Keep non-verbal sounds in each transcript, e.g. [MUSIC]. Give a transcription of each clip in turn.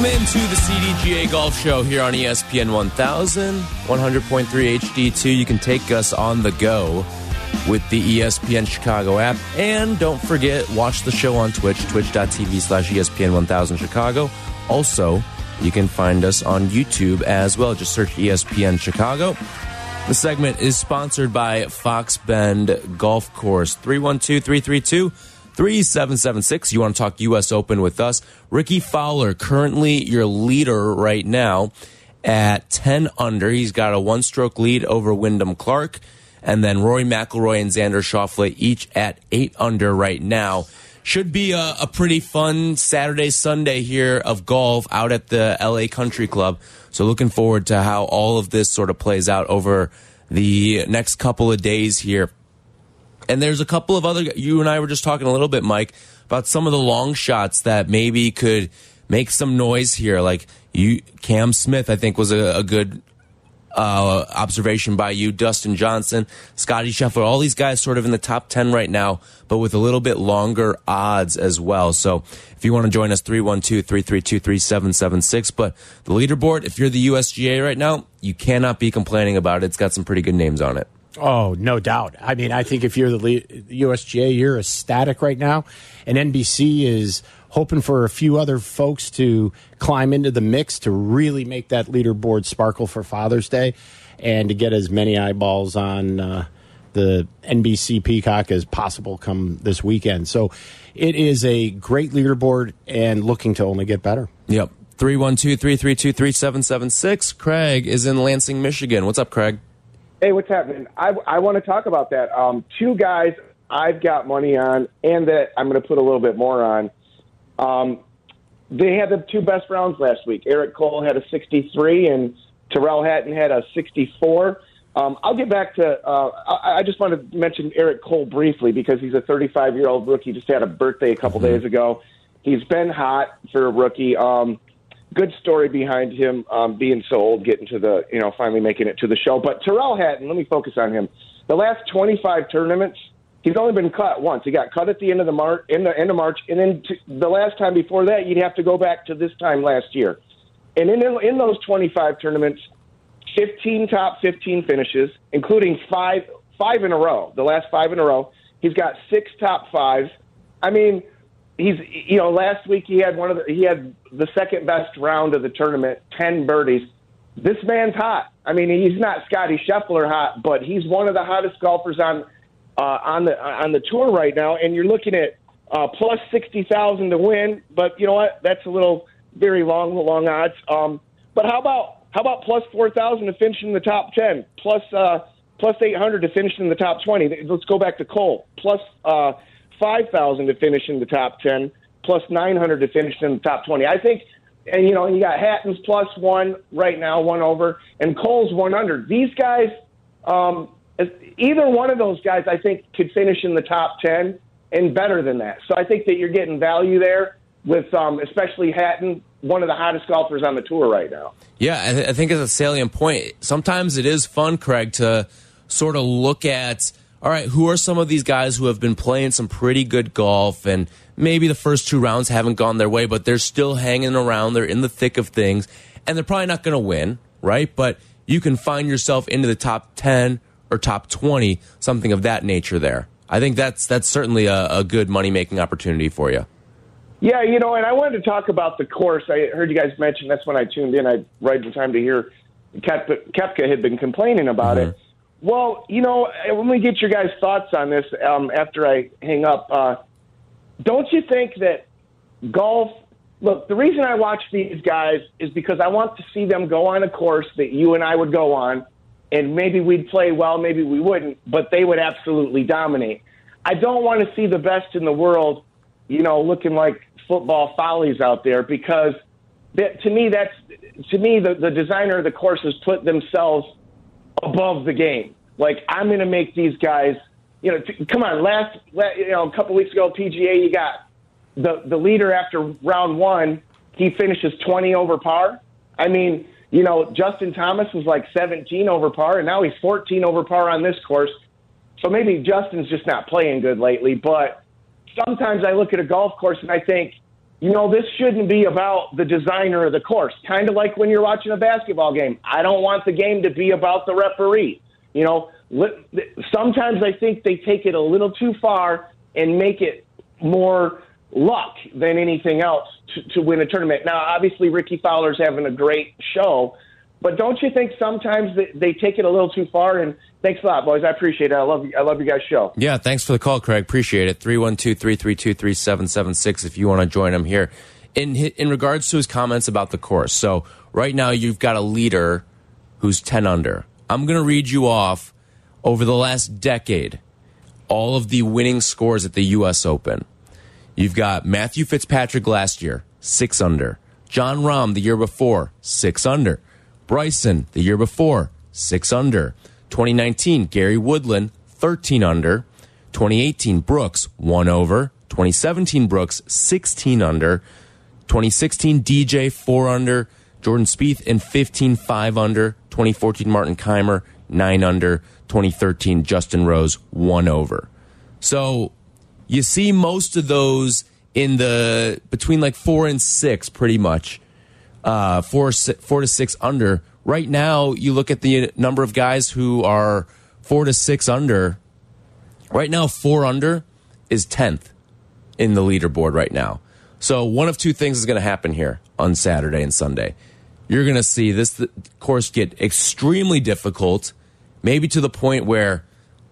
Welcome into the CDGA Golf Show here on ESPN 1000, 100.3 HD2. You can take us on the go with the ESPN Chicago app. And don't forget, watch the show on Twitch, twitch.tv slash ESPN 1000 Chicago. Also, you can find us on YouTube as well. Just search ESPN Chicago. The segment is sponsored by Fox Bend Golf Course, 312 332 3776. You want to talk U.S. Open with us? Rickie Fowler, currently your leader right now at 10 under. He's got a one stroke lead over Wyndham Clark. And then Rory McIlroy and Xander Schauffele each at 8 under right now. Should be a, a pretty fun Saturday, Sunday here of golf out at the LA Country Club. So looking forward to how all of this sort of plays out over the next couple of days here. And there's a couple of other, you and I were just talking a little bit, Mike, about some of the long shots that maybe could make some noise here. Like you, Cam Smith, I think was a, a good uh, observation by you, Dustin Johnson, Scotty Scheffler, all these guys sort of in the top 10 right now, but with a little bit longer odds as well. So if you want to join us, 312 332 3776. But the leaderboard, if you're the USGA right now, you cannot be complaining about it. It's got some pretty good names on it. Oh, no doubt. I mean, I think if you're the USGA, you're ecstatic right now. And NBC is hoping for a few other folks to climb into the mix to really make that leaderboard sparkle for Father's Day and to get as many eyeballs on uh, the NBC Peacock as possible come this weekend. So it is a great leaderboard and looking to only get better. Yep. 312 332 3776. Craig is in Lansing, Michigan. What's up, Craig? Hey, what's happening? I, I want to talk about that. Um, two guys I've got money on, and that I'm going to put a little bit more on. Um, they had the two best rounds last week. Eric Cole had a 63, and Tyrrell Hatton had a 64. Um, I'll get back to. Uh, I, I just want to mention Eric Cole briefly because he's a 35 year old rookie. Just had a birthday a couple mm-hmm. days ago. He's been hot for a rookie. Um, good story behind him um, being so old, getting to the, you know, finally making it to the show. But Tyrrell Hatton, let me focus on him. The last 25 tournaments, he's only been cut once. He got cut at the end of the March, in the end of March, and then t- the last time before that, you'd have to go back to this time last year. And in in those 25 tournaments, 15 top 15 finishes, including five five in a row. The last five in a row. He's got six top fives. I mean, he's you know last week he had one of the he had the second best round of the tournament, ten birdies. This man's hot. I mean, he's not Scotty Scheffler hot, but he's one of the hottest golfers on uh, on the on the tour right now. And you're looking at uh, plus sixty thousand to win, but you know what? That's a little very long, long odds. Um, but how about how about plus four thousand to finish in the top ten? Plus uh, plus eight hundred to finish in the top twenty. Let's go back to Cole. Plus uh, 5,000 to finish in the top 10, plus 900 to finish in the top 20. I think, and you know, you got Hatton's plus one right now, one over, and Cole's one under. These guys, um, either one of those guys, I think, could finish in the top 10 and better than that. So I think that you're getting value there with um, especially Hatton, one of the hottest golfers on the tour right now. Yeah, I, th I think it's a salient point. Sometimes it is fun, Craig, to sort of look at all right, who are some of these guys who have been playing some pretty good golf and maybe the first two rounds haven't gone their way, but they're still hanging around. They're in the thick of things and they're probably not going to win, right? But you can find yourself into the top 10 or top 20, something of that nature there. I think that's that's certainly a, a good money making opportunity for you. Yeah, you know, and I wanted to talk about the course. I heard you guys mention that's when I tuned in. I right in time to hear Koepka had been complaining about mm -hmm. it. Well, you know, let me get your guys' thoughts on this um, after I hang up. Uh, don't you think that golf? Look, the reason I watch these guys is because I want to see them go on a course that you and I would go on, and maybe we'd play well, maybe we wouldn't, but they would absolutely dominate. I don't want to see the best in the world, you know, looking like football follies out there because that, to me, that's to me the, the designer of the course has put themselves above the game. Like I'm going to make these guys. You know, t- come on. Last, last, you know, a couple weeks ago, PGA, you got the the leader after round one. He finishes 20 over par. I mean, you know, Justin Thomas was like 17 over par, and now he's 14 over par on this course. So maybe Justin's just not playing good lately. But sometimes I look at a golf course and I think, you know, this shouldn't be about the designer of the course. Kind of like when you're watching a basketball game. I don't want the game to be about the referee. You know, sometimes I think they take it a little too far and make it more luck than anything else to, to win a tournament. Now, obviously, Rickie Fowler's having a great show, but don't you think sometimes they, they take it a little too far? And thanks a lot, boys. I appreciate it. I love you. I love you guys' show. Yeah, thanks for the call, Craig. Appreciate it. 312-332-3776 if you want to join him here. In in regards to his comments about the course. So, right now you've got a leader who's 10 under. I'm going to read you off over the last decade all of the winning scores at the US Open. You've got Matthew Fitzpatrick last year, 6 under. Jon Rahm the year before, 6 under. Bryson the year before, six under. 2019, Gary Woodland, 13 under. 2018, Brooks, one over. 2017, Brooks, 16 under. 2016, DJ, four under. Jordan Spieth in 15, five under. 2014, Martin Kaymer, nine under. 2013, Justin Rose, one over. So you see most of those in the between like four and six, pretty much uh, four four to six under. Right now, you look at the number of guys who are four to six under. Right now, four under is tenth in the leaderboard right now. So one of two things is going to happen here on Saturday and Sunday. You're going to see this course get extremely difficult, maybe to the point where,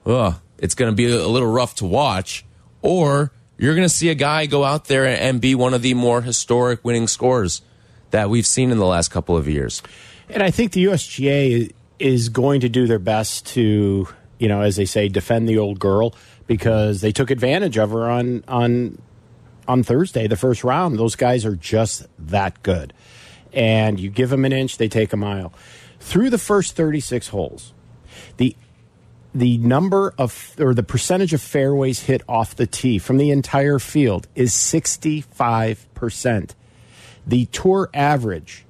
oh, it's going to be a little rough to watch, or you're going to see a guy go out there and be one of the more historic winning scores that we've seen in the last couple of years. And I think the USGA is going to do their best to, you know, as they say, defend the old girl because they took advantage of her on on on Thursday, the first round. Those guys are just that good. And you give them an inch, they take a mile. Through the first 36 holes, the the number of or the percentage of fairways hit off the tee from the entire field is 65%. The tour average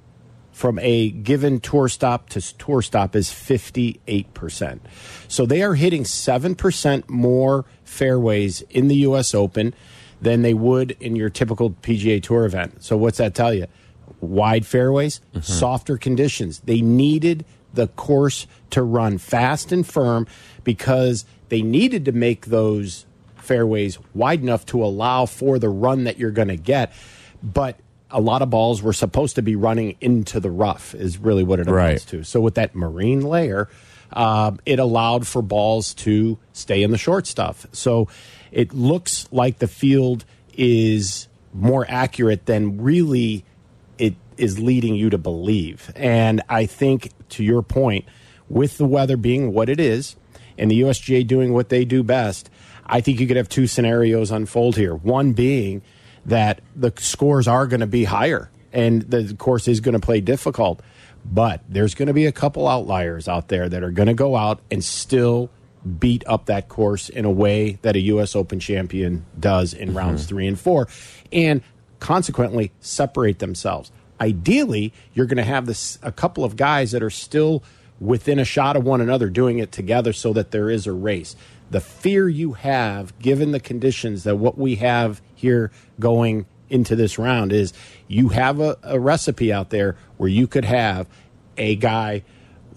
from a given tour stop to tour stop is 58%. So they are hitting 7% more fairways in the US Open than they would in your typical PGA Tour event. So what's that tell you? Wide fairways, mm -hmm. softer conditions. They needed the course to run fast and firm because they needed to make those fairways wide enough to allow for the run that you're going to get. But a lot of balls were supposed to be running into the rough is really what it amounts right. to. So with that marine layer, um, it allowed for balls to stay in the short stuff. So it looks like the field is more accurate than really it is leading you to believe. And I think to your point, with the weather being what it is, and the USGA doing what they do best, I think you could have two scenarios unfold here. One being that the scores are going to be higher and the course is going to play difficult. But there's going to be a couple outliers out there that are going to go out and still beat up that course in a way that a U.S. Open champion does in mm -hmm. rounds three and four, and consequently separate themselves. Ideally, you're going to have this a couple of guys that are still within a shot of one another doing it together so that there is a race the fear you have, given the conditions that what we have here going into this round, is you have a, a recipe out there where you could have a guy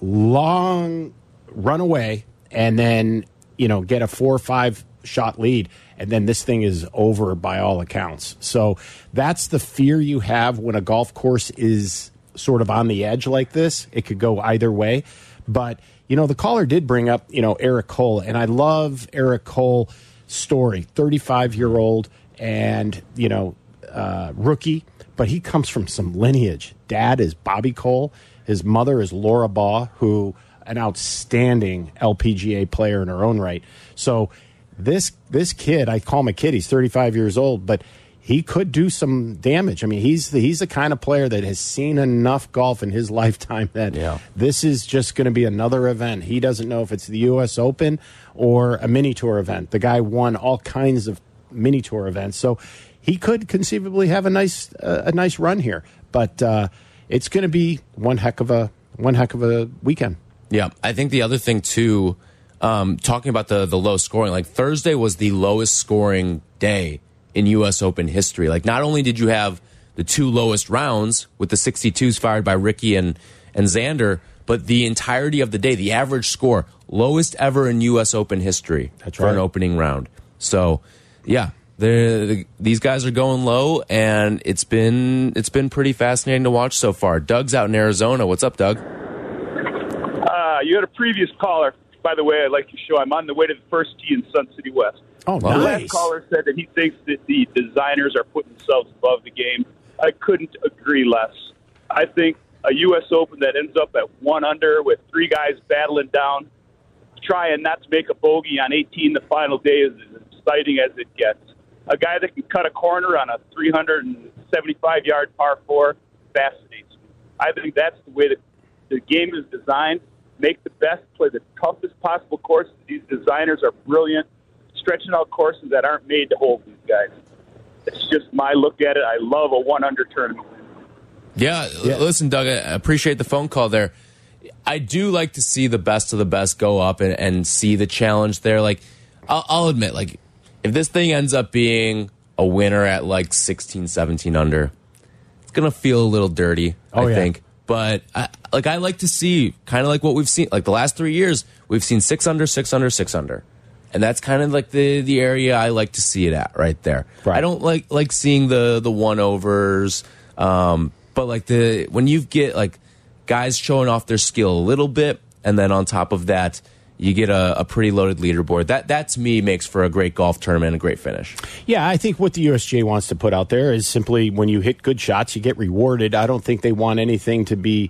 long run away and then, you know, get a four or five shot lead. And then this thing is over by all accounts. So that's the fear you have when a golf course is sort of on the edge like this. It could go either way. But you know, the caller did bring up, you know, Eric Cole, and I love Eric Cole story. 35 year old and, you know, uh, rookie, but he comes from some lineage. Dad is Bobby Cole. His mother is Laura Baugh, who an outstanding LPGA player in her own right. So this this kid, I call him a kid. He's 35 years old, but he could do some damage. I mean, he's the, he's the kind of player that has seen enough golf in his [LAUGHS] lifetime that Yeah. this is just going to be another event. He doesn't know if it's the U.S. Open or a mini tour event. The guy won all kinds of mini tour events, so he could conceivably have a nice uh, a nice run here. But uh, it's going to be one heck of a one heck of a weekend. Yeah, I think the other thing too, um, talking about the the low scoring, like Thursday was the lowest scoring day in U.S. Open history. Like, not only did you have the two lowest rounds with the 62s fired by Rickie and and Xander, but the entirety of the day, the average score lowest ever in U.S. Open history That's for an opening round. So, yeah. they're- these guys are going low, and it's been it's been pretty fascinating to watch so far. Doug's out in Arizona. What's up, Doug? Uh, you had a previous caller. By the way, I like your show. I'm on the way to the first tee in Sun City West. Oh, The nice. last caller said that he thinks that the designers are putting themselves above the game. I couldn't agree less. I think a U.S. Open that ends up at one under with three guys battling down, trying not to make a bogey on 18 the final day is as exciting as it gets. A guy that can cut a corner on a 375 yard par four fascinates me. I think that's the way that the game is designed. Make the best, play the toughest possible courses. These designers are brilliant, stretching out courses that aren't made to hold these guys. It's just my look at it. I love a one under tournament. Yeah, Yeah. listen, Doug, I appreciate the phone call there. I do like to see the best of the best go up and, and see the challenge there. Like, I'll, I'll admit, like, if this thing ends up being a winner at like 16, 17 under, it's going to feel a little dirty, Oh, I yeah. think. But, I, like, I like to see kind of like what we've seen. Like, the last three years, we've seen six under, six under, six under. And that's kind of like the, the area I like to see it at right there. Right. I don't like like seeing the the one overs, um, but like the when you get like guys showing off their skill a little bit, and then on top of that, you get a, a pretty loaded leaderboard. That that to me makes for a great golf tournament a great finish. Yeah, I think what the USGA wants to put out there is simply when you hit good shots, you get rewarded. I don't think they want anything to be,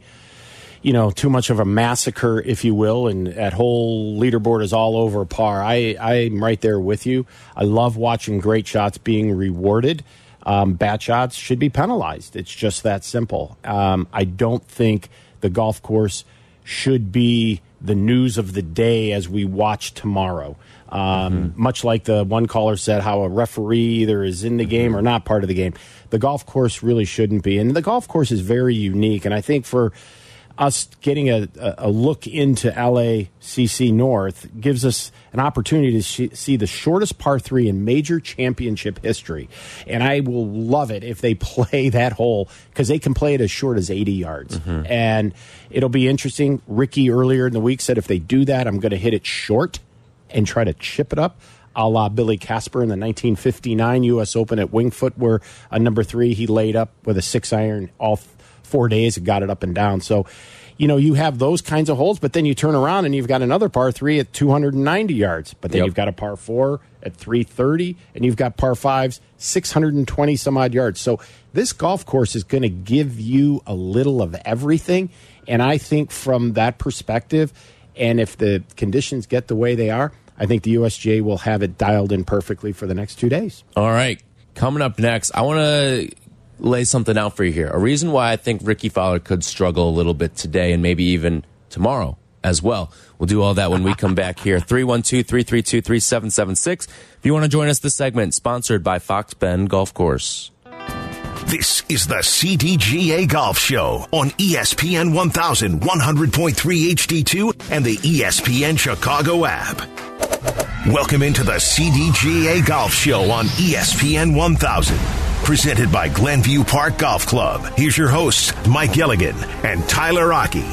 you know, too much of a massacre, if you will, and that whole leaderboard is all over par. I, I'm right there with you. I love watching great shots being rewarded. Um, bad shots should be penalized. It's just that simple. Um, I don't think the golf course should be the news of the day as we watch tomorrow. Um, Much like the one caller said, how a referee either is in the game or not part of the game. The golf course really shouldn't be. And the golf course is very unique. And I think for us getting a, a a look into LACC North gives us an opportunity to sh- see the shortest par three in major championship history. And I will love it if they [LAUGHS] play that hole because they can play it as short as 80 yards. Mm-hmm. And it'll be interesting. Rickie earlier in the week said if they do that, I'm going to hit it short and try to chip it up. A la Billy Casper in the 1959 U.S. Open at Winged Foot, where a number three he laid up with a six iron all four days and got it up and down. So, you know, you have those kinds of holes, but then you turn around and you've got another par three at 290 yards, but then Yep. you've got a par four at 330, and you've got par fives 620 some odd yards. So this golf course is going to give you a little of everything, and I think from that perspective, and if the conditions get the way they are. I think the USGA will have it dialed in perfectly for the next two days. All right, coming up next, I want to lay something out for you here. A reason why I think Rickie Fowler could struggle a little bit today and maybe even tomorrow as well. We'll do all that when we come back here. [LAUGHS] 312 332 3776. If you want to join us this segment, sponsored by Fox Bend Golf Course. This is the CDGA Golf Show on ESPN 1100.3 HD2 and the ESPN Chicago app. Welcome into the CDGA Golf Show on ESPN 1000. Presented by Glenview Park Golf Club. Here's your hosts, Mike Gilligan and Tyler Rocky.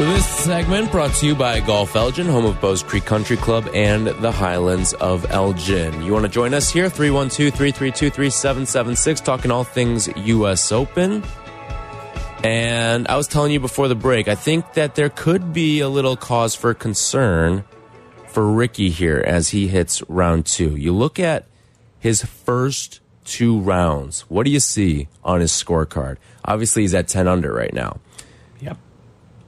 This segment brought to you by Golf Elgin, home of Bowes Creek Country Club and the Highlands of Elgin. You want to join us here? 312 332 3776, talking all things U.S. Open. And I was telling you before the break, I think that there could be a little cause for concern for Rickie here as he hits round two. You look at his first two rounds, what do you see on his scorecard? Obviously, he's at 10 under right now.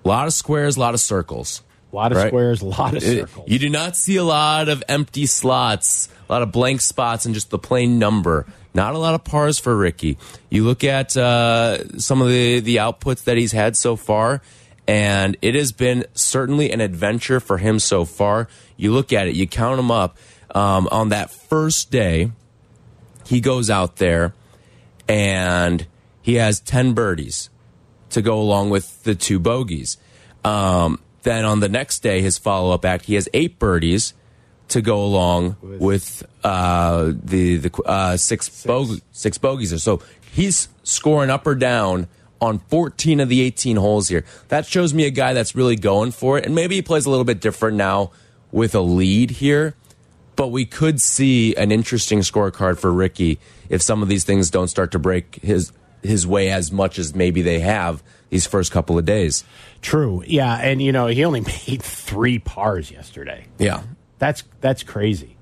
A lot of squares, a lot of circles. A lot of Right. squares, a lot of circles. You do not see a lot of empty slots, a lot of blank spots, and just the plain number. Not a lot of pars for Rickie. You look at uh, some of the, the outputs that he's had so far, and it has been certainly an adventure for him so far. You look at it, you count them up. Um, on that first day, he goes out there and he has 10 birdies to go along with the two bogeys. Um, then on the next day, his follow up act, he has eight birdies to go along with, uh, the the uh, six six. Bo- six bogeys. So he's scoring up or down on 14 of the 18 holes here. That shows me a guy that's really going for it, and maybe he plays a little bit different now with a lead here. But we could see an interesting scorecard for Rickie if some of these things don't start to break his his way as much as maybe they have these first couple of days. True. Yeah, and you know he only [LAUGHS] made three pars yesterday. Yeah. That's that's crazy.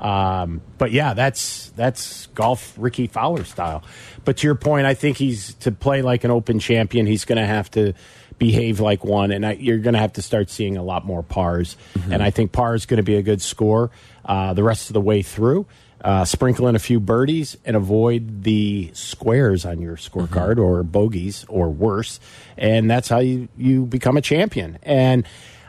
Um, but yeah, that's that's golf Rickie Fowler style. But to your point, I think he's to play like an Open champion. He's going to have to behave like one, and I, you're going to have to start seeing a lot more pars. And I think par is going to be a good score uh, the rest of the way through. Uh, sprinkle in a few birdies and avoid the squares on your scorecard or bogeys or worse, and that's how you you become a champion. And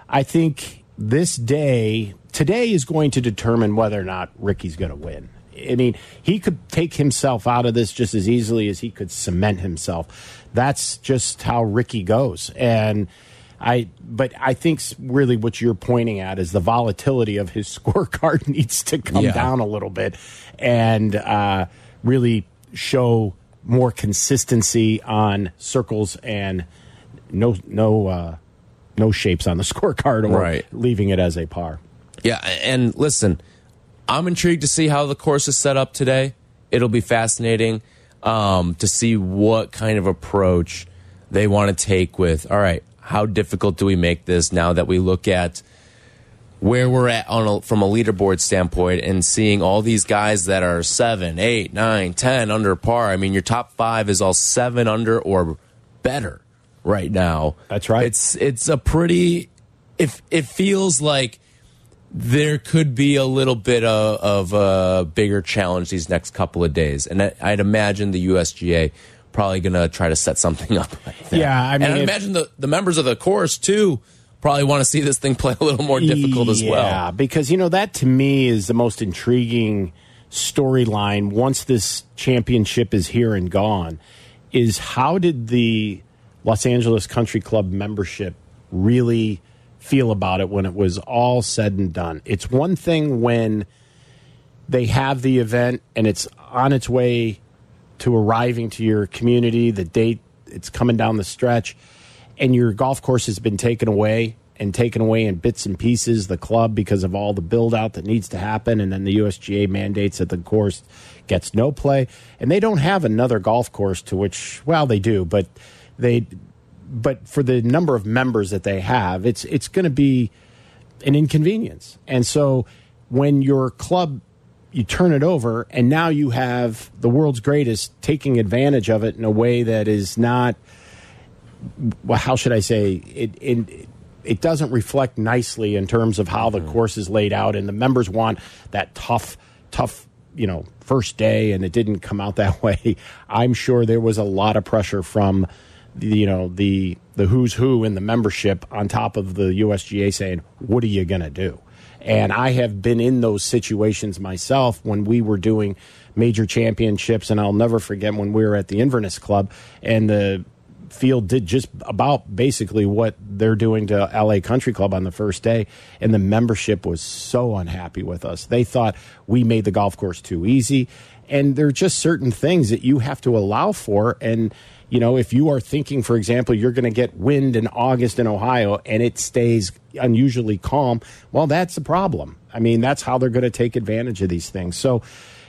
I think this day, today is going to determine whether or not Rickie's going to win. I mean, he could take himself out of this just as easily as he could cement himself. That's just how Rickie goes. And I, but I think really what you're pointing at is the volatility of his [LAUGHS] scorecard needs to come Yeah. down a little bit and uh, really show more consistency on circles and no, no, uh, no shapes on the [LAUGHS] scorecard or Right. leaving it as a par. Yeah, and listen, I'm intrigued to see how the course is set up today. It'll be fascinating um, to see what kind of approach they want to take with. All right, how difficult do we make this now that we look at where we're at on a, from a leaderboard standpoint and seeing all these guys that are seven, eight, nine, ten under par. I mean, your top five is all seven under or better right now. That's right. It's it's a pretty. If it feels like there could be a little bit of, of a bigger challenge these next couple of days, and I, I'd imagine the USGA probably going to try to set something [LAUGHS] up. Like. Yeah, I mean, and I if- imagine the the members of the course too probably want to see this thing [LAUGHS] play a little more difficult as well. Yeah, because you know that to me is the most intriguing storyline once this championship is here and gone is how did the Los Angeles Country Club membership really feel about it when it was all said and done? It's one thing when they have the event and it's on its way to arriving to your community, the date it's coming down the stretch, and your golf course has been taken away and taken away in bits and pieces, the club because of all the build out that needs to happen, and then the USGA mandates that the course gets no play. And they don't have another golf course to which well they do, but they but for the number of members that they have, it's it's gonna be an inconvenience. And so when your club you turn it over and now you have the world's greatest taking advantage of it in a way that is not well how should I say it it, it doesn't reflect nicely in terms of how the mm-hmm. course is laid out and the members want that tough tough you know first day and it didn't come out that [LAUGHS] way. I'm sure there was a lot of pressure from the, you know the the who's who in the membership on top of the usga saying what are you going to do and i have been in those situations myself when we were doing major championships and i'll never forget when we were at the inverness club and the field did just about basically what they're doing to LA Country Club on the first day, and the membership was so unhappy with us. They thought we made the golf course too easy, and there are just certain things that you have to allow for. And you know, if you are thinking, for example, you're going to get wind in August in Ohio and it stays unusually calm, well, that's a problem. I mean, that's how they're going to take advantage of these things. So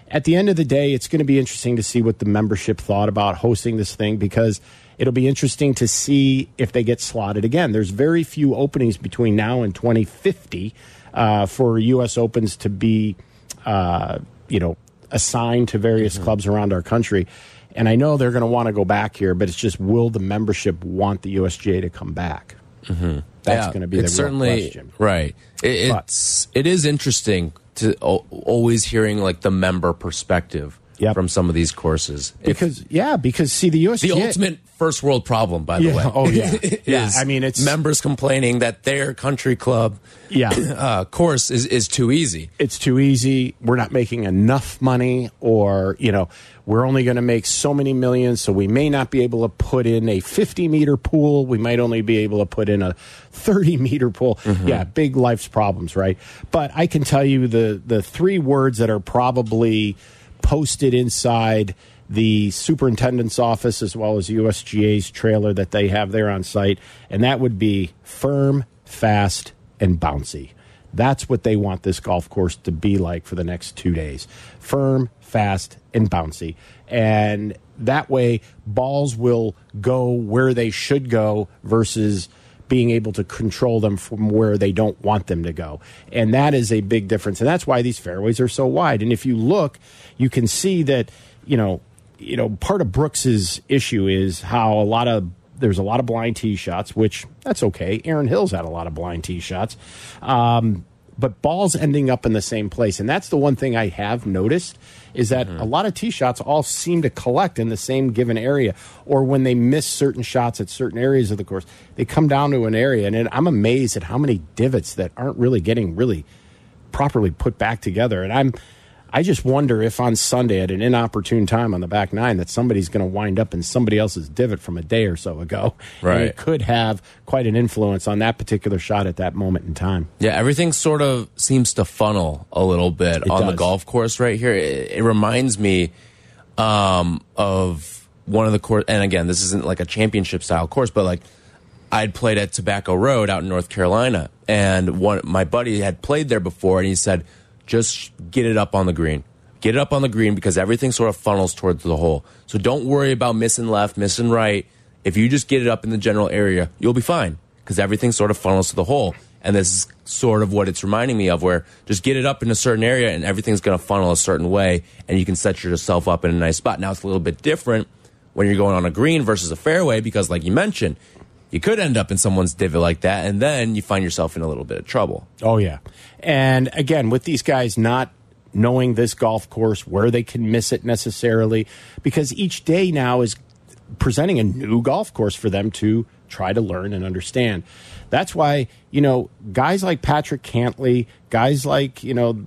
at the end of the day, it's going to be interesting to see what the membership thought about hosting this thing because it'll be interesting to see if they get slotted again. There's very few openings between now and 2050 uh, for U.S. Opens to be, uh, you know, assigned to various Mm-hmm. clubs around our country. And I know they're going to want to go back here, but it's just will the membership want the USGA to come back? Mm-hmm. That's Yeah, going to be the real certainly question. right. It, But- it's it is interesting to o- always hearing like the member perspective Yep. from some of these courses. If- Because yeah, because see the USGA the ultimate first world problem, by the Yeah, way. oh, yeah. [LAUGHS] Yeah, I mean, it's- members complaining that their country club yeah. [CLEARS THROAT] uh, course is is too easy. it's too easy. We're not making enough money, or, you know, we're only going to make so many millions, so we may not be able to put in a 50 meter pool. We might only be able to put in a 30 meter pool. Yeah, big life's problems, right? But I can tell you the, the three words that are probably posted inside the superintendent's office as well as USGA's trailer that they have there on site, and that would be firm, fast, and bouncy. That's what they want this golf course to be like for the next two days firm, fast, and bouncy. And that way, balls will go where they should go versus being able to control them from where they don't want them to go. And that is a big difference. And that's why these fairways are so wide. And if you look, you can see that, you know, you know, part of Brooks's issue is how a lot of there's a lot of blind tee shots, which that's okay. Erin Hills had a lot of blind tee shots. Um, but balls ending up in the same place. And that's the one thing I have noticed is that mm-hmm. a lot of tee shots all seem to collect in the same given area. Or when they miss certain shots at certain areas of the course, they come down to an area. And I'm amazed at how many divots that aren't really getting really properly put back together. And I'm I just wonder if on Sunday at an inopportune time on the back nine that somebody's going to wind up in somebody else's divot from a day or so ago. And Right. it could have quite an influence on that particular shot at that moment in time. Yeah, everything sort of seems to funnel a little bit It on the golf course right here. It, it reminds me um, of one of the course, and again, this isn't like a championship style course, but like I'd played at Tobacco Road out in North Carolina, and one my buddy had played there before, and he said, "Just get it up on the green." Get it up on the green because everything sort of funnels towards the hole. So don't worry about missing left, missing right. If you just get it up in the general area, you'll be fine because everything sort of funnels to the hole. And this is sort of what it's reminding me of, where just get it up in a certain area and everything's going to funnel a certain way, and you can set yourself up in a nice spot. Now it's a little bit different when you're going on a green versus a fairway because, like you mentioned, you could end up in someone's divot like that, and then you find yourself in a little bit of trouble. Oh yeah, and again with these guys not knowing this golf course where they can miss it necessarily, because each day now is presenting a new golf course for them to try to learn and understand. That's why you know guys like Patrick Cantlay, guys like you know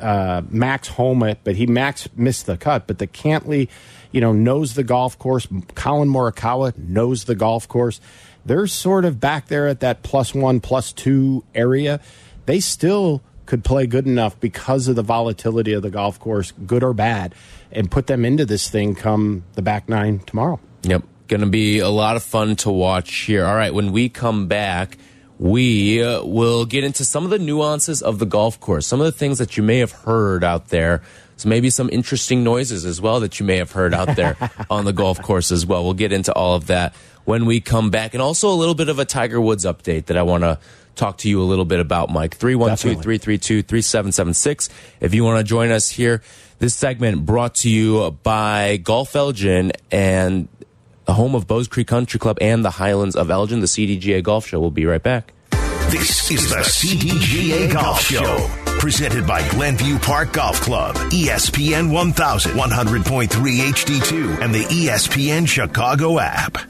uh, Max Homa, but he Max missed the cut. But the Cantlay, you know, knows the golf course. Collin Morikawa knows the golf course. They're sort of back there at that plus one, plus two area. They still could play good enough because of the volatility of the golf course, good or bad, and put them into this thing come the back nine tomorrow. Yep. Going to be a lot of fun to watch here. All right. When we come back, we uh, will get into some of the nuances of the golf course, some of the things that you may have heard out there. So maybe some interesting noises as well that you may have heard out there [LAUGHS] on the golf course as well. We'll get into all of that when we come back. And also a little bit of a Tiger Woods update that I want to talk to you a little bit about, Mike. 312 332 3776. If you want to join us here, this segment brought to you by Golf Elgin and the home of Bowes Creek Country Club and the Highlands of Elgin, the CDGA Golf Show. We'll be right back. This is the CDGA Golf Show, presented by Glenview Park Golf Club, ESPN 1100.3 HD2, and the E ESPN Chicago app.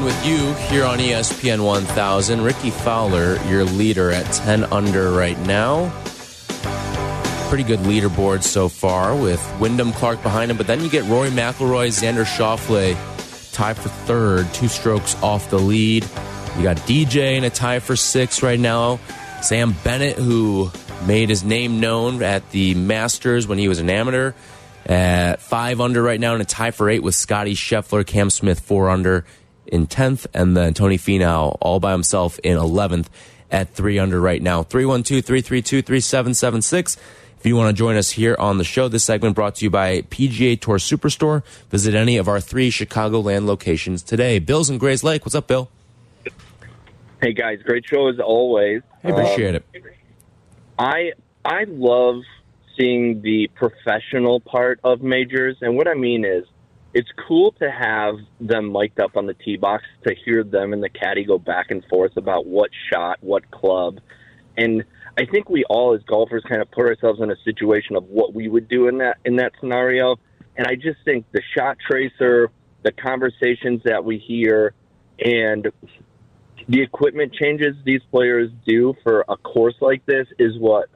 Open with you here on ESPN 1000. Rickie Fowler, your leader at 10 under right now. Pretty good leaderboard so far with Wyndham Clark behind him, but then you get Rory McIlroy, Xander Schauffele tied for third, two strokes off the lead. You got DJ in a tie for six right now. Sam Bennett, who made his name known at the Masters when he was an amateur, At five under right now, in a tie for eight with Scotty Scheffler, Cam Smith four under in tenth, and then Tony Finau all by himself in eleventh at three under right now. 312 332 3776. If you want to join us here on the show, this segment brought to you by PGA Tour Superstore. Visit any of our three Chicagoland locations today. Bill's in Grayslake. What's up, Bill? Hey guys, great show as always. Hey, appreciate um, it. I I love seeing the professional part of majors, and what I mean is, it's cool to have them mic'd up on the tee box to hear them and the caddy go back and forth about what shot, what club, and I think we all as golfers kind of put ourselves in a situation of what we would do in that in that scenario. And I just think the shot tracer, the conversations that we hear, and the equipment changes these players do for a course like this is what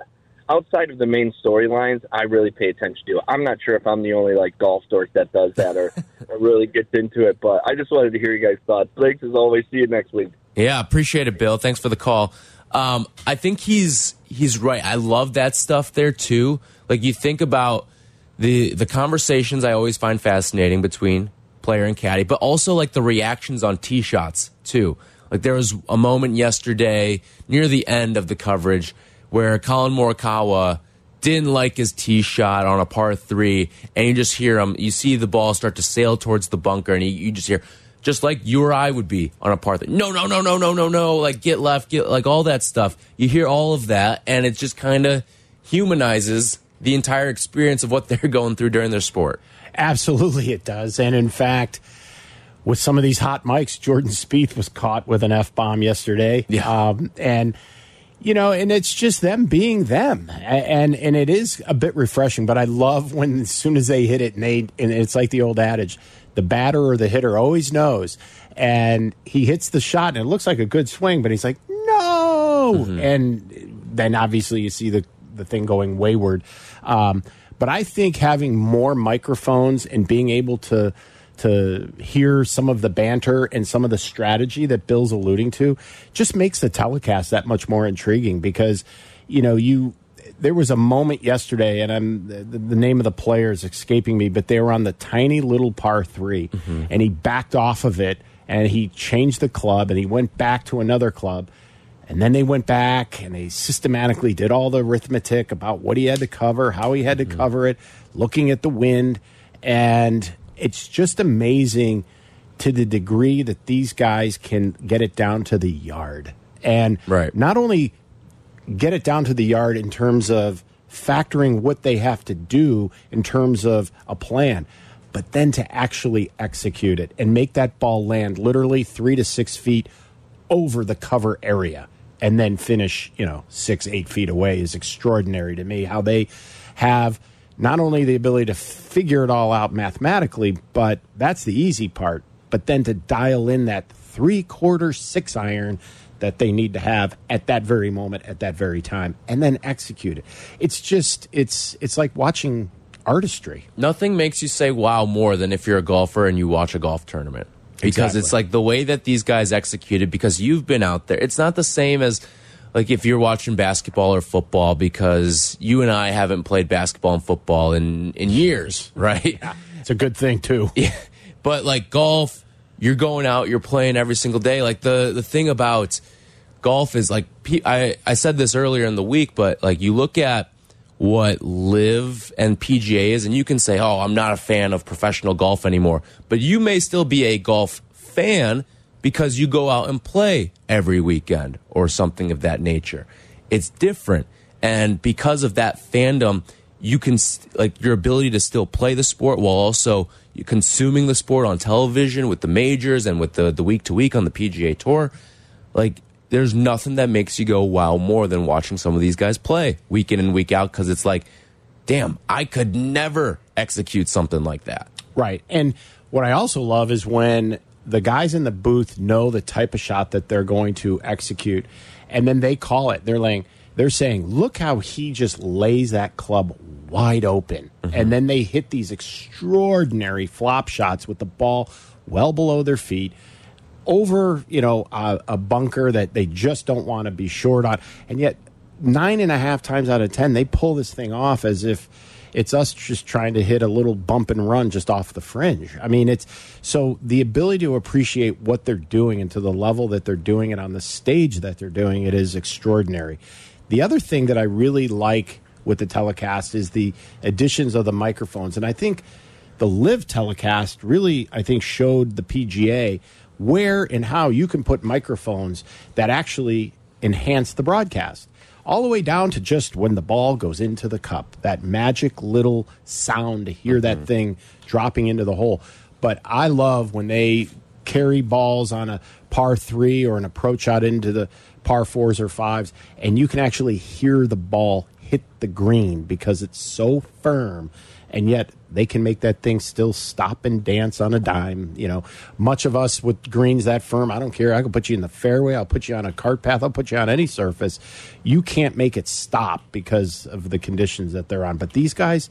outside of the main storylines I really pay attention to. I'm not sure if I'm the only like golf dork that does that or, [LAUGHS] or really gets into it, but I just wanted to hear you guys' thoughts. Thanks as always. See you next week. Yeah, appreciate it, Bill. Thanks for the call. Um, I think he's he's right. I love that stuff there too. Like you think about the the conversations I always find fascinating between player and caddy, but also like the reactions on tee shots too. Like there was a moment yesterday near the end of the coverage where Collin Morikawa didn't like his tee shot on a par three, and you just hear him. You see the ball start to sail towards the bunker, and you, you just hear just like you or I would be on a par three. No, no, no, no, no, no, no. Like get left, get like all that stuff. You hear all of that, and it just kind of humanizes the entire experience of what [LAUGHS] they're going through during their sport. Absolutely, it does. And in fact, with some of these hot mics, Jordan Spieth was caught with an f bomb yesterday. Yeah, um, and you know, and it's just them being them, and and it is a bit refreshing. But I love when as soon as they hit it, and they and it's like the old adage the batter or the hitter always knows. And he hits the shot, and it looks like a good swing, but he's like, no. Mm -hmm. And then obviously you see the, the thing going wayward. Um, but I think having more microphones and being able to to hear some of the banter and some of the strategy that Bill's alluding to just makes the telecast that much more intriguing because you know you there was a moment yesterday, and I'm the, the, name of the player is escaping me, but they were on the tiny little par 3 mm -hmm. and he backed off of it, and he changed the club, and he went back to another club, and then they went back and they systematically did all the arithmetic about what he had to cover, how he had to mm -hmm. cover it, looking at the wind, and it's just amazing to the degree that these guys can get it down to the yard. And right. not only get it down to the yard in terms of factoring what they have to do in terms of a plan, but then to actually execute it and make that ball land literally three to six feet over the cover area and then finish, you know, six, eight feet away is extraordinary to me. How they have not only the ability to figure it all out mathematically, but that's the easy part, but then to dial in that three quarter six iron that they need to have at that very moment at that very time and then execute it. It's just it's it's like watching artistry. Nothing makes you say wow more than if you're a golfer and you watch a golf tournament. Because exactly. it's like the way that these guys executed because you've been out there it's not the same as like if you're watching basketball or football because you and I haven't played basketball and football in in years [LAUGHS] right? Yeah, it's a good thing too. [LAUGHS] Yeah. But like golf you're going out you're playing every single day. Like the the thing about golf is like I I said this earlier in the week, but like you look at what LIV and PGA is, and you can say, "Oh, I'm not a fan of professional golf anymore," but you may still be a golf fan because you go out and play every weekend or something of that nature. It's different, and because of that fandom, you can like your ability to still play the sport while also consuming the sport on television with the majors and with the the week to week on the PGA Tour. Like there's nothing that makes you go wow more than watching some of these guys play week in and week out because it's like, damn, I could never execute something like that. Right. And what I also love is when the guys in the booth know the type of shot that they're going to execute and then they call it. They're laying they're saying, "Look how he just lays that club wide open." Mm -hmm. And then they hit these extraordinary flop shots with the ball well below their feet over, you know, a, a bunker that they just don't want to be short on. And yet, nine and a half times out of 10, they pull this thing off as if, It's us just trying to hit a little bump and run just off the fringe. I mean, it's so the ability to appreciate what they're doing and to the level that they're doing it on the stage that they're doing it is extraordinary. The other thing that I really like with the telecast is the additions of the microphones. And I think the LIV telecast really, I think, showed the PGA where and how you can put microphones that actually enhance the broadcast. All the way down to just when the ball goes into the cup, that magic little sound to hear that Mm-hmm. thing dropping into the hole. But I love when they carry balls on a par three or an approach out into the par fours or fives, and you can actually hear the ball hit the green because it's so firm, and yet they can make that thing still stop and dance on a dime. You know, much of us with greens that firm, I don't care. I can put you in the fairway, I'll put you on a cart path, I'll put you on any surface. You can't make it stop because of the conditions that they're on. But these guys,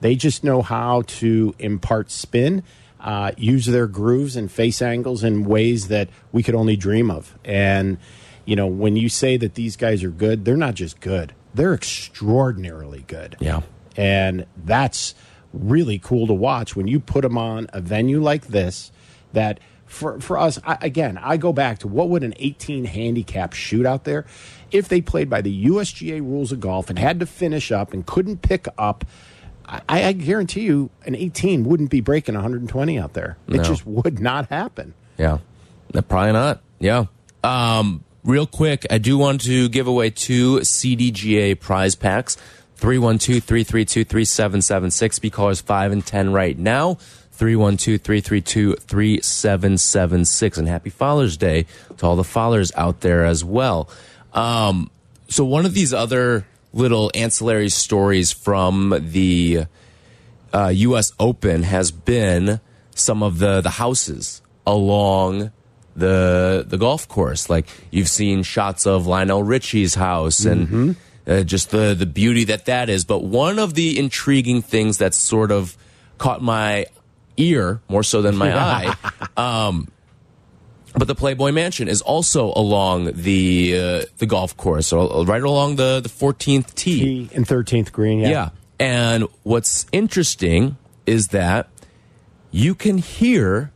they just know how to impart spin. Uh, use their grooves and face angles in ways that we could only dream of. And, you know, when you say that these guys are good, they're not just good, they're extraordinarily good. Yeah. And that's really cool to watch when you put them on a venue like this that for, for us I, again i go back to what would an 18 handicap shoot out there if they played by the usga rules of golf and had to finish up and couldn't pick up i, I guarantee you an 18 wouldn't be breaking 120 out there it No. just would not happen Yeah. Probably not. Yeah. Um, real quick, I do want to give away two CDGA prize packs. 312-332-3776. Be callers 5 and 10 right now. 312-332-3776. And happy Father's Day to all the fathers out there as well. Um, so one of these other little ancillary stories from the uh, U.S. Open has been some of the the houses along the the golf course. Like you've seen shots of Lionel Richie's house and uh, just the the beauty that that is. But one of the intriguing things that sort of caught my ear more so than my [LAUGHS] eye. Um, but the Playboy Mansion is also along the uh, the golf course, so right along the the 14th tee. T and 13th green yeah, Yeah. And what's interesting is that you can hear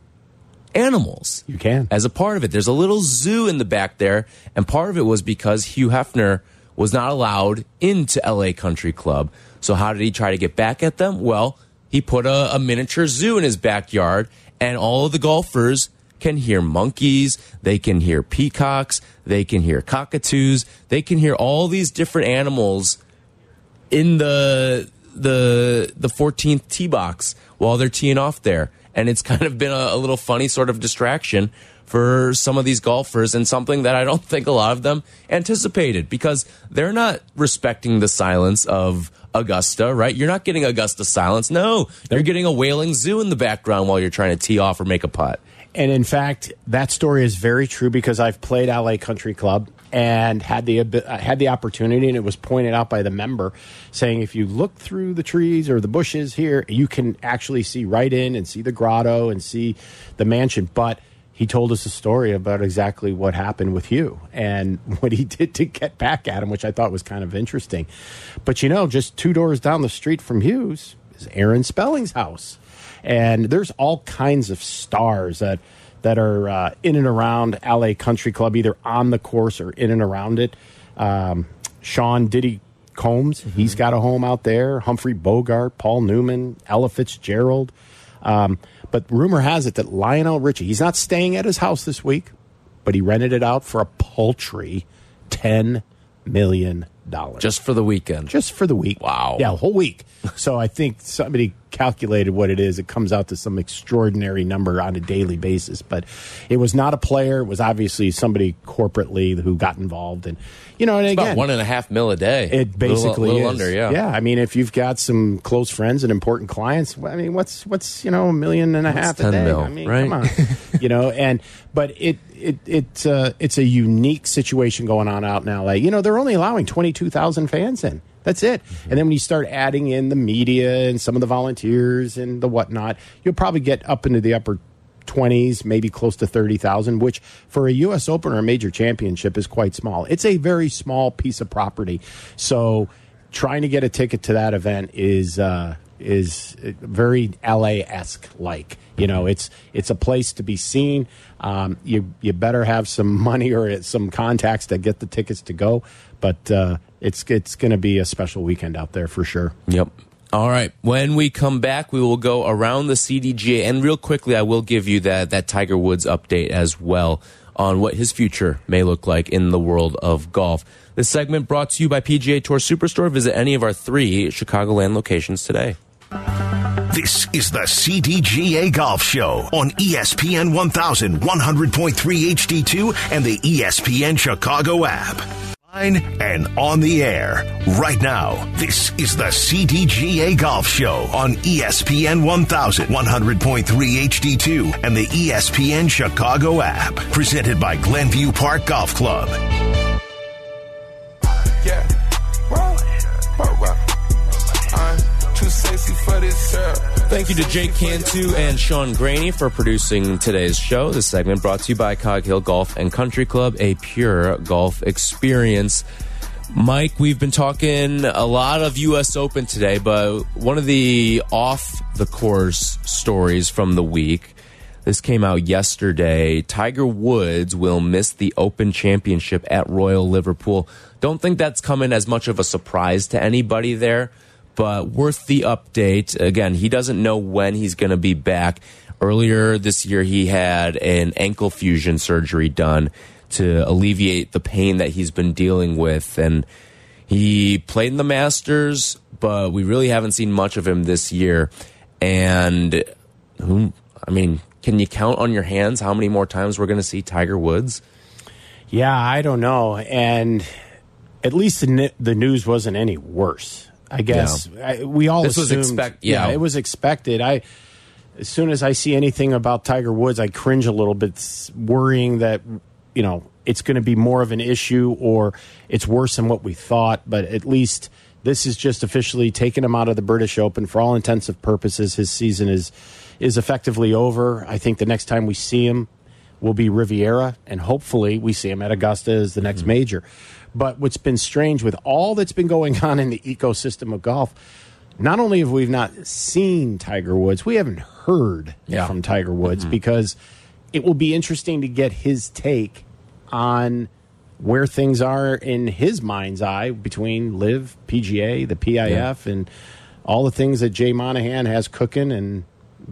animals you can as a part of it. There's a little zoo in the back there, and part of it was because Hugh Hefner was not allowed into LA Country Club. So how did he try to get back at them? Well, he put a, a miniature zoo in his backyard, and all of the golfers can hear monkeys, they can hear peacocks, they can hear cockatoos, they can hear all these different animals in the the the 14th tee box while they're teeing off there and it's [LAUGHS] kind of been a, a little funny sort of distraction for some of these golfers and something that I don't [LAUGHS] think a lot of them anticipated because they're not respecting the silence of Augusta, right? You're not getting Augusta silence. No, you're getting a wailing zoo in the background while you're trying to tee off or make a putt. And in fact, that story is very true because I've played LA Country Club and had the uh, had the opportunity, and it was pointed out by the member saying if you look through the trees or the bushes here, you can actually see right in and see the grotto and see the mansion. But he told us a story about exactly what happened with Hugh and [LAUGHS] what he did to get back at him, which I thought was kind of interesting. But you know, just two doors down the street from Hugh's is Aaron Spelling's house and there's all kinds of stars that that are uh, in and around LA Country Club, either on the course or in and around it. Um, Sean Diddy Combs, he's got a home out there. Humphrey Bogart, Paul Newman, Ella Fitzgerald. Um, but rumor has it that Lionel Richie, he's not staying at his house this week, but he rented it out for a paltry ten million dollars Just for the weekend. just for the week. Wow. Yeah, a whole week. so I think somebody calculated what it is. It comes out to some extraordinary number on a daily basis. But it was not a player. It was obviously somebody corporately who got involved. And, you know, and About again, one and a half mil a day. it basically little, little is. under, yeah. Yeah, I mean, if you've got some close friends and important clients, I mean, what's what's you know a million and a half a 10 day? mil, I mean, right? come on, [LAUGHS] you know. And but it it it's uh, it's a unique situation going on out in LA. You know, they're only allowing twenty two thousand fans in. That's it. Mm-hmm. And then when you start adding in the media and some of the volunteers and the whatnot, you'll probably get up into the upper 20s, maybe close to 30,000, which for a U.S. Open or a major championship is quite small. It's a very small piece of property. So trying to get a ticket to that event is uh, is very LA esque like. You know, it's it's a place to be seen. Um, you you better have some [LAUGHS] money or some contacts to get the tickets to go. But uh, it's it's going to be a special weekend out there for sure. Yep. All right. When we come back, we will go around the CDGA, and real quickly, I will give you that that Tiger Woods update as well on what his future may look like in the world of golf. This segment brought to you by PGA Tour Superstore. Visit any of our three Chicagoland locations today. This is the CDGA Golf Show on ESPN 1100.3 HD2 and the ESPN Chicago app. And on the air right now. This is the CDGA Golf Show on ESPN 1100.3 HD2 and the ESPN Chicago app. Presented by Glenview Park Golf Club. Yeah. I'm too sexy for this syrup. Thank you to Jake Cantu and Sean Graney for producing today's show. This segment brought to you by Cog Hill Golf and Country Club, a pure golf experience. Mike, we've been talking a lot of U.S. Open today, but one of the off the course stories from the week. This came out yesterday. Tiger Woods will miss the Open Championship at Royal Liverpool. Don't think that's coming as much of a surprise to anybody there, but worth the update. Again, he doesn't know when he's going to be back. Earlier this year, he had an ankle fusion surgery done to alleviate the pain that he's been dealing with. And he played in the Masters, but we really haven't seen much of him this year. And who, I mean, can you count on your hands how many more times we're going to see Tiger Woods? Yeah, I don't know. And at least the, the news wasn't any worse. I guess I, we all This was assumed, expect- yeah. it was expected. I as soon as I see anything about Tiger Woods, I cringe a little bit, worrying that you know it's going to be more of an issue or it's worse than what we thought. But at least this is just officially taking him out of the British Open for all intents and purposes. His season is is effectively over. I think the next time we see him will be Riviera, and hopefully we see him at Augusta as the next mm-hmm. major. But what's been strange with all that's been going on in the ecosystem of golf, not only have we not seen Tiger Woods, we haven't heard Yeah. from Tiger Woods because it will be interesting to get his take on where things are in his mind's eye between LIV, PGA, the PIF, and all the things that Jay Monahan has cooking, and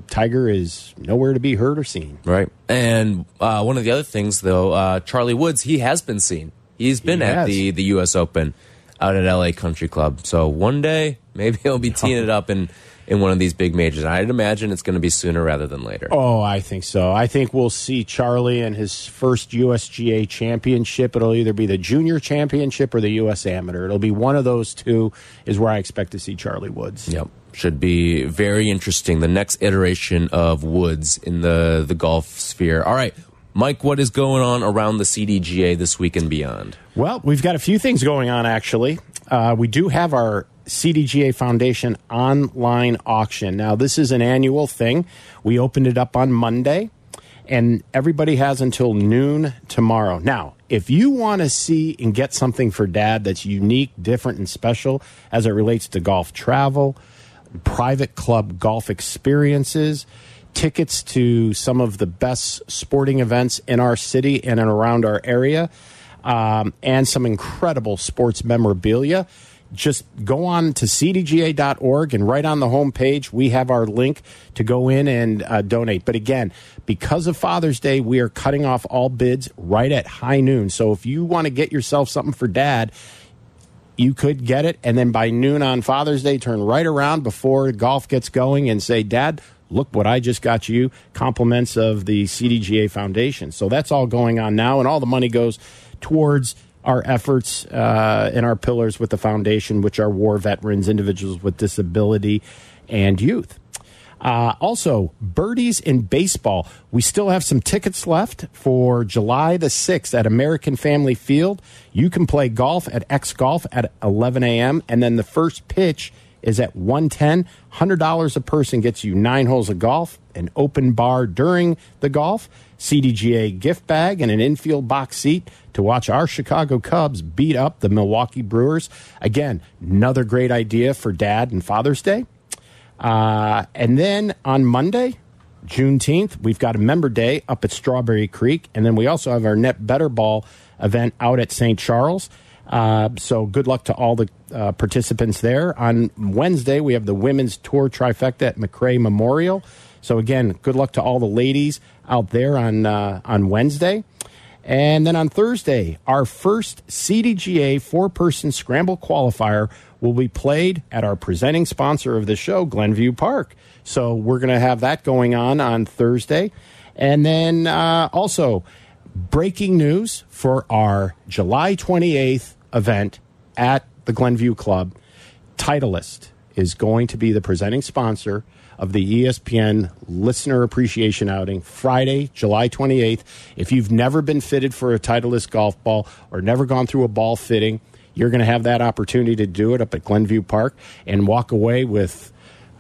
Tiger is nowhere to be heard or seen. Right. And uh, one of the other things, though, uh, Charlie Woods, he has been seen. He's been He at has. the, the U.S. Open out at LA Country Club. So one day, [LAUGHS] maybe he'll be teeing it up in, in one of these big majors. I'd imagine it's going to be sooner rather than later. Oh, I think so. I think we'll see Charlie in his first USGA championship. It'll either be the junior championship or the US amateur. It'll be one of those two is where I expect to see Charlie Woods. Yep. Should be very interesting. The next iteration of Woods in the, the golf sphere. All right. Mike, what is going on around the CDGA this week and beyond? Well, we've got a few things going on actually. Uh, we do have our CDGA Foundation online auction. Now, this is an annual thing. We opened it up on Monday, and everybody has until noon tomorrow. Now, if you want to see and get something for dad that's unique, different, and special as it relates to golf travel, private club golf experiences, tickets to some of the best sporting events in our city and around our area, um, and some incredible sports memorabilia. Just go on to cdga.org and right on the homepage, we have our link to go in and uh, donate. But again, because of Father's Day, we are cutting off all bids right at high noon. So if you want to get yourself something for dad, you could get it and then by noon on father's day turn right around before golf gets going and say dad look what i just got you compliments of the cdga foundation so that's all going on now and all the money goes towards our efforts uh, and our pillars with the foundation which are war veterans individuals with disability and youth uh, also, birdies in baseball. We still have some tickets left for July the 6th at American Family Field. You can play golf at X Golf at 11 a.m. And then the first pitch is at 110 $100 a person gets you nine holes of golf, an open bar during the golf, CDGA gift bag, and an infield box seat to watch our Chicago Cubs beat up the Milwaukee Brewers. Again, another great idea for Dad and Father's Day. Uh, and then on Monday, Juneteenth, we've got a member day up at Strawberry Creek. And then we also have our Net Better Ball event out at St. Charles. Uh, so good luck to all the uh, participants there. On Wednesday, we have the women's tour trifecta at McRae Memorial. So again, good luck to all the ladies out there on uh, on Wednesday. And then on Thursday, our first CDGA four person scramble qualifier will be played at our presenting sponsor of the show, Glenview Park. So we're going to have that going on on Thursday. And then uh, also, breaking news for our July 28th event at the Glenview Club. Titleist is going to be the presenting sponsor of the ESPN Listener Appreciation Outing Friday, July 28th. If you've never been fitted for a Titleist golf ball or never gone through a ball fitting, you're going to have that opportunity to do it up at Glenview Park and walk away with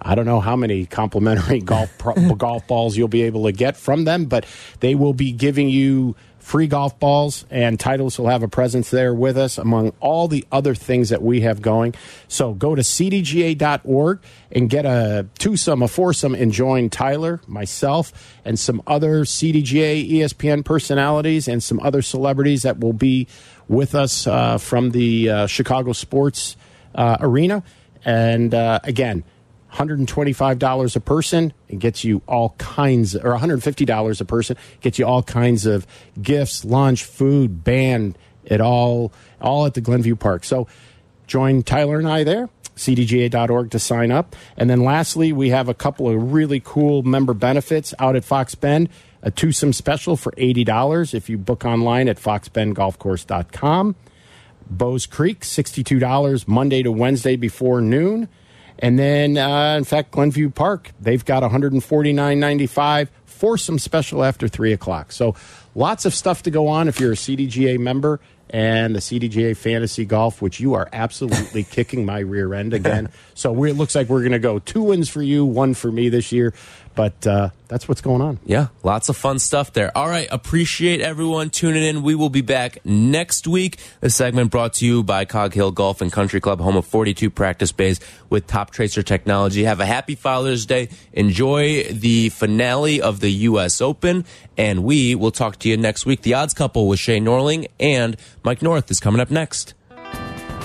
I don't know how many complimentary [LAUGHS] golf golf balls you'll be able to get from them, but they will be giving you free golf balls, and Titleist will have a presence there with us among all the other things that we have going. So go to cdga.org and get a twosome, a foursome, and join Tyler, myself, and some other CDGA ESPN personalities and some other celebrities that will be with us uh, from the uh, Chicago sports uh, arena. And uh, again, $125 a person. And gets you all kinds or $150 a person. Gets you all kinds of gifts lunch food band it all all at the glenview park. So join tyler and i there cdga.org to sign up. And then lastly we have a couple of really cool member benefits out at fox bend. A twosome special for $80 if you book online at foxbendgolfcourse.com Bowes Creek, $62 Monday to Wednesday before noon. And then, uh, in fact, Glenview Park, they've got 149.95 for some special after three o'clock. So lots of stuff to go on if you're a CDGA member and the CDGA Fantasy Golf, which you are absolutely [LAUGHS] kicking my rear end again. [LAUGHS] So we, it looks like we're going to go two wins for you, one for me this year. But uh, that's what's going on. Yeah, lots of fun stuff there. All right, appreciate everyone tuning in. We will be back next week. The segment brought to you by Cog Hill Golf and Country Club, home of 42 practice bays with Toptracer technology. Have a happy Father's Day. Enjoy the finale of the U.S. Open, and we will talk to you next week. The odds couple with Shay Norling and Mike North is coming up next.